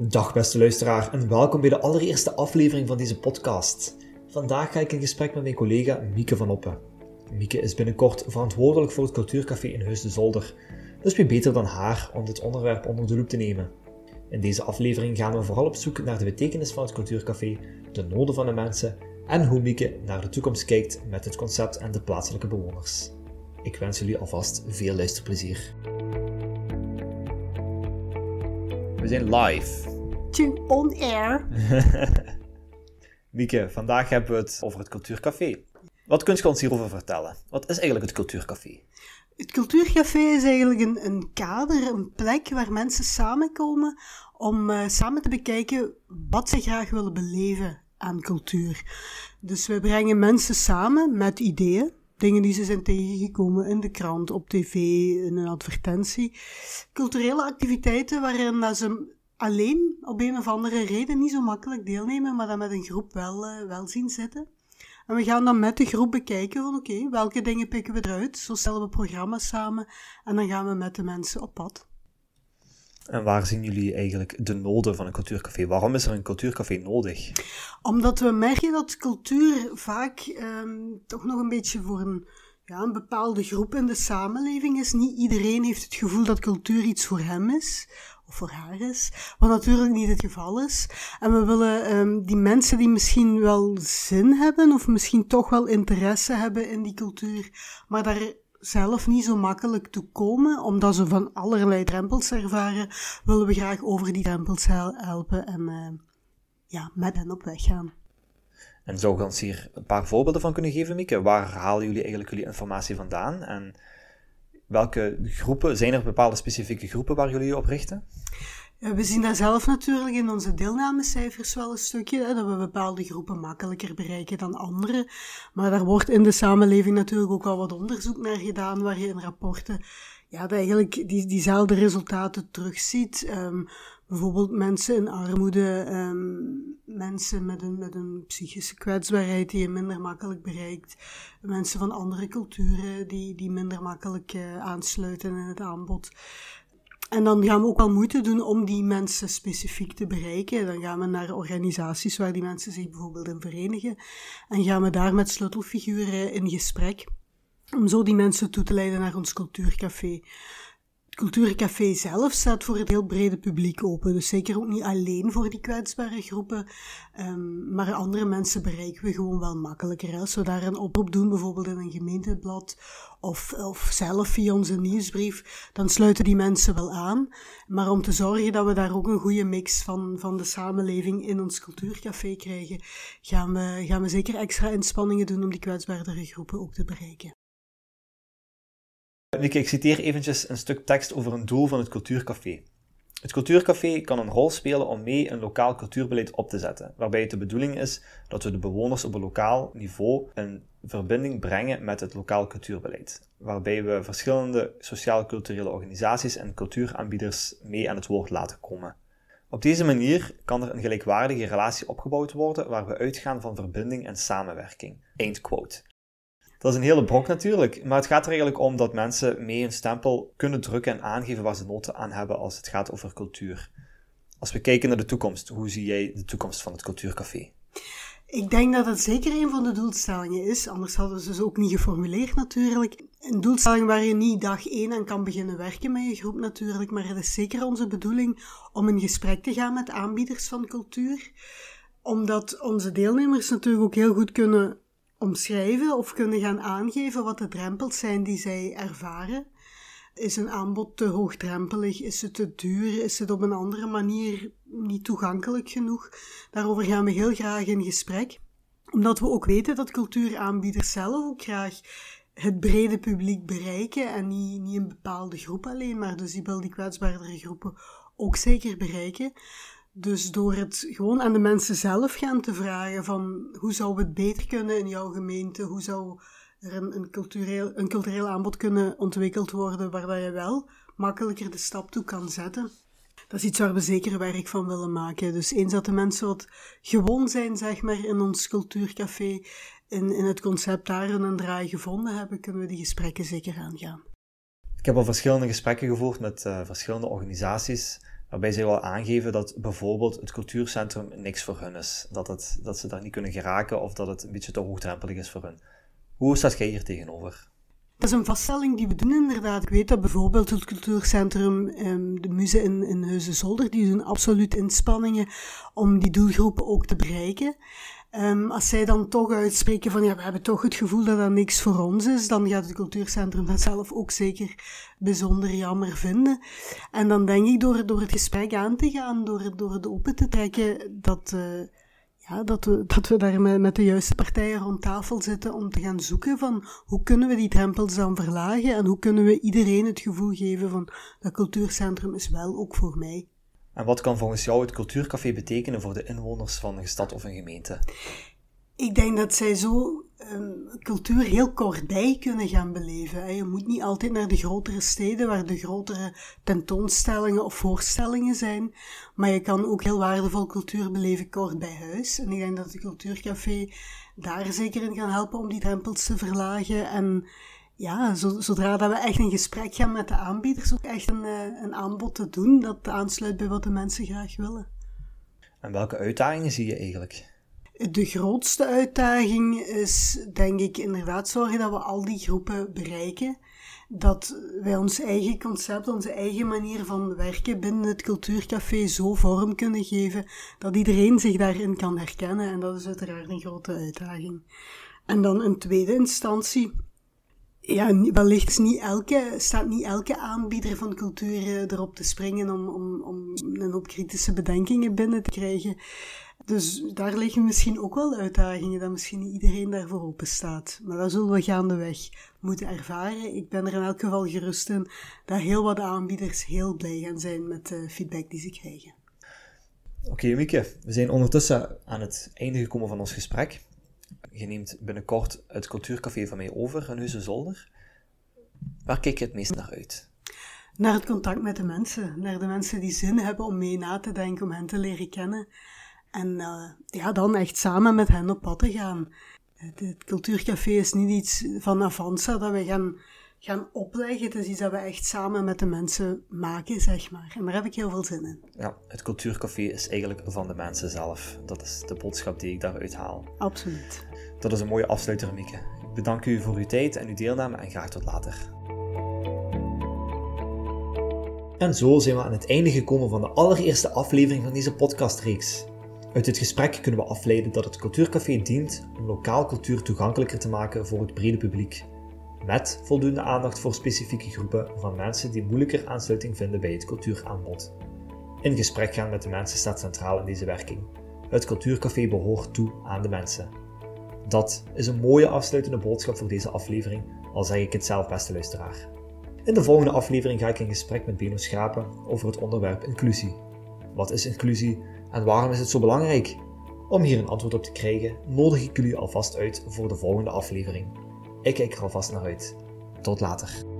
Dag beste luisteraar en welkom bij de allereerste aflevering van deze podcast. Vandaag ga ik in gesprek met mijn collega Mieke van Oppen. Mieke is binnenkort verantwoordelijk voor het cultuurcafé in Huis de Zolder, dus wie beter dan haar om dit onderwerp onder de loep te nemen. In deze aflevering gaan we vooral op zoek naar de betekenis van het cultuurcafé, de noden van de mensen en hoe Mieke naar de toekomst kijkt met het concept en de plaatselijke bewoners. Ik wens jullie alvast veel luisterplezier. We zijn live. To on air. Mieke, vandaag hebben we het over het Cultuurcafé. Wat kunt je ons hierover vertellen? Wat is eigenlijk het Cultuurcafé? Het Cultuurcafé is eigenlijk een, een kader, een plek waar mensen samenkomen om uh, samen te bekijken wat ze graag willen beleven aan cultuur. Dus we brengen mensen samen met ideeën, dingen die ze zijn tegengekomen in de krant, op tv, in een advertentie. Culturele activiteiten waarin ze alleen op een of andere reden niet zo makkelijk deelnemen, maar dan met een groep wel, uh, wel zien zitten. En we gaan dan met de groep bekijken van oké, welke dingen pikken we eruit. Zo stellen we programma's samen en dan gaan we met de mensen op pad. En waar zien jullie eigenlijk de noden van een cultuurcafé? Waarom is er een cultuurcafé nodig? Omdat we merken dat cultuur vaak um, toch nog een beetje voor een, ja, een bepaalde groep in de samenleving is. Niet iedereen heeft het gevoel dat cultuur iets voor hem is of voor haar is, wat natuurlijk niet het geval is. En we willen um, die mensen die misschien wel zin hebben of misschien toch wel interesse hebben in die cultuur, maar daar zelf niet zo makkelijk toe komen, omdat ze van allerlei drempels ervaren, willen we graag over die drempels helpen en uh, ja, met hen op weg gaan. En zou je ons hier een paar voorbeelden van kunnen geven, Mieke? Waar halen jullie eigenlijk jullie informatie vandaan? En welke groepen, zijn er bepaalde specifieke groepen waar jullie op richten? We zien daar zelf natuurlijk in onze deelnamecijfers wel een stukje, hè, dat we bepaalde groepen makkelijker bereiken dan andere. Maar daar wordt in de samenleving natuurlijk ook al wat onderzoek naar gedaan, waar je in rapporten ja, dat eigenlijk die, diezelfde resultaten terugziet. Um, bijvoorbeeld mensen in armoede, um, mensen met een, met een psychische kwetsbaarheid die je minder makkelijk bereikt, mensen van andere culturen die, die minder makkelijk uh, aansluiten in het aanbod. En dan gaan we ook wel moeite doen om die mensen specifiek te bereiken. Dan gaan we naar organisaties waar die mensen zich bijvoorbeeld in verenigen. En gaan we daar met sleutelfiguren in gesprek. Om zo die mensen toe te leiden naar ons cultuurcafé. Cultuurcafé zelf staat voor het heel brede publiek open. Dus zeker ook niet alleen voor die kwetsbare groepen. Um, maar andere mensen bereiken we gewoon wel makkelijker. Als we daar een oproep doen, bijvoorbeeld in een gemeenteblad of, of zelf via onze nieuwsbrief, dan sluiten die mensen wel aan. Maar om te zorgen dat we daar ook een goede mix van, van de samenleving in ons cultuurcafé krijgen, gaan we, gaan we zeker extra inspanningen doen om die kwetsbaardere groepen ook te bereiken. Ik citeer eventjes een stuk tekst over een doel van het Cultuurcafé. Het Cultuurcafé kan een rol spelen om mee een lokaal cultuurbeleid op te zetten, waarbij het de bedoeling is dat we de bewoners op een lokaal niveau in verbinding brengen met het lokaal cultuurbeleid, waarbij we verschillende sociaal-culturele organisaties en cultuuraanbieders mee aan het woord laten komen. Op deze manier kan er een gelijkwaardige relatie opgebouwd worden waar we uitgaan van verbinding en samenwerking. Eind quote. Dat is een hele brok natuurlijk, maar het gaat er eigenlijk om dat mensen mee een stempel kunnen drukken en aangeven waar ze noten aan hebben als het gaat over cultuur. Als we kijken naar de toekomst, hoe zie jij de toekomst van het cultuurcafé? Ik denk dat het zeker een van de doelstellingen is, anders hadden ze ze ook niet geformuleerd natuurlijk. Een doelstelling waar je niet dag één aan kan beginnen werken met je groep natuurlijk, maar het is zeker onze bedoeling om in gesprek te gaan met aanbieders van cultuur, omdat onze deelnemers natuurlijk ook heel goed kunnen omschrijven of kunnen gaan aangeven wat de drempels zijn die zij ervaren. Is een aanbod te hoogdrempelig? Is het te duur? Is het op een andere manier niet toegankelijk genoeg? Daarover gaan we heel graag in gesprek, omdat we ook weten dat cultuuraanbieders zelf ook graag het brede publiek bereiken en niet, niet een bepaalde groep alleen, maar dus die wel die kwetsbaardere groepen ook zeker bereiken. Dus door het gewoon aan de mensen zelf gaan te vragen van hoe zou het beter kunnen in jouw gemeente, hoe zou er een, een, cultureel, een cultureel aanbod kunnen ontwikkeld worden waar je wel makkelijker de stap toe kan zetten. Dat is iets waar we zeker werk van willen maken. Dus eens dat de mensen wat gewoon zijn, zeg maar, in ons cultuurcafé, in, in het concept daar een draai gevonden hebben, kunnen we die gesprekken zeker aangaan. Ik heb al verschillende gesprekken gevoerd met uh, verschillende organisaties waarbij zij wel aangeven dat bijvoorbeeld het cultuurcentrum niks voor hun is. Dat, het, dat ze daar niet kunnen geraken of dat het een beetje te hoogdrempelig is voor hun. Hoe staat jij hier tegenover? Dat is een vaststelling die we doen inderdaad. Ik weet dat bijvoorbeeld het cultuurcentrum, ehm, de muze in, in Heusden-Zolder, die doen absoluut inspanningen om die doelgroepen ook te bereiken. Um, als zij dan toch uitspreken van ja, we hebben toch het gevoel dat dat niks voor ons is, dan gaat het cultuurcentrum dat zelf ook zeker bijzonder jammer vinden. En dan denk ik door, door het gesprek aan te gaan, door, door het open te trekken, dat, uh, ja, dat, we, dat we daar met, met de juiste partijen rond tafel zitten om te gaan zoeken van hoe kunnen we die drempels dan verlagen en hoe kunnen we iedereen het gevoel geven van dat cultuurcentrum is wel ook voor mij. En wat kan volgens jou het cultuurcafé betekenen voor de inwoners van een stad of een gemeente? Ik denk dat zij zo um, cultuur heel kortbij kunnen gaan beleven. Je moet niet altijd naar de grotere steden waar de grotere tentoonstellingen of voorstellingen zijn, maar je kan ook heel waardevol cultuur beleven kort bij huis. En ik denk dat het cultuurcafé daar zeker in gaan helpen om die drempels te verlagen en ja, zodra dat we echt in gesprek gaan met de aanbieders, ook echt een, eh, een aanbod te doen dat aansluit bij wat de mensen graag willen. En welke uitdagingen zie je eigenlijk? De grootste uitdaging is, denk ik, inderdaad zorgen dat we al die groepen bereiken. Dat wij ons eigen concept, onze eigen manier van werken binnen het cultuurcafé zo vorm kunnen geven dat iedereen zich daarin kan herkennen. En dat is uiteraard een grote uitdaging. En dan in tweede instantie ja, wellicht niet elke, staat niet elke aanbieder van cultuur eh, erop te springen om, om, om een hoop kritische bedenkingen binnen te krijgen. Dus daar liggen misschien ook wel uitdagingen, dat misschien niet iedereen daarvoor open staat. Maar dat zullen we gaandeweg moeten ervaren. Ik ben er in elk geval gerust in dat heel wat aanbieders heel blij gaan zijn met de feedback die ze krijgen. Oké, okay, Mieke, we zijn ondertussen aan het einde gekomen van ons gesprek. Je neemt binnenkort het cultuurcafé van mij over, in Huizen Zolder. Waar kijk je het meest naar uit? Naar het contact met de mensen. Naar de mensen die zin hebben om mee na te denken, om hen te leren kennen. En uh, ja, dan echt samen met hen op pad te gaan. Het, het cultuurcafé is niet iets van Avanza dat we gaan gaan opleggen. Het is iets dat we echt samen met de mensen maken, zeg maar. En daar heb ik heel veel zin in. Ja, het cultuurcafé is eigenlijk van de mensen zelf. Dat is de boodschap die ik daaruit haal. Absoluut. Dat is een mooie afsluiter, Mieke. Ik bedank u voor uw tijd en uw deelname en graag tot later. En zo zijn we aan het einde gekomen van de allereerste aflevering van deze podcastreeks. Uit dit gesprek kunnen we afleiden dat het Cultuurcafé dient om lokaal cultuur toegankelijker te maken voor het brede publiek met voldoende aandacht voor specifieke groepen van mensen die moeilijker aansluiting vinden bij het cultuuraanbod. In gesprek gaan met de mensen staat centraal in deze werking. Het cultuurcafé behoort toe aan de mensen. Dat is een mooie afsluitende boodschap voor deze aflevering, al zeg ik het zelf beste luisteraar. In de volgende aflevering ga ik in gesprek met Beno Schapen over het onderwerp inclusie. Wat is inclusie en waarom is het zo belangrijk? Om hier een antwoord op te krijgen, nodig ik jullie alvast uit voor de volgende aflevering. Ik kijk er alvast naar uit. Tot later.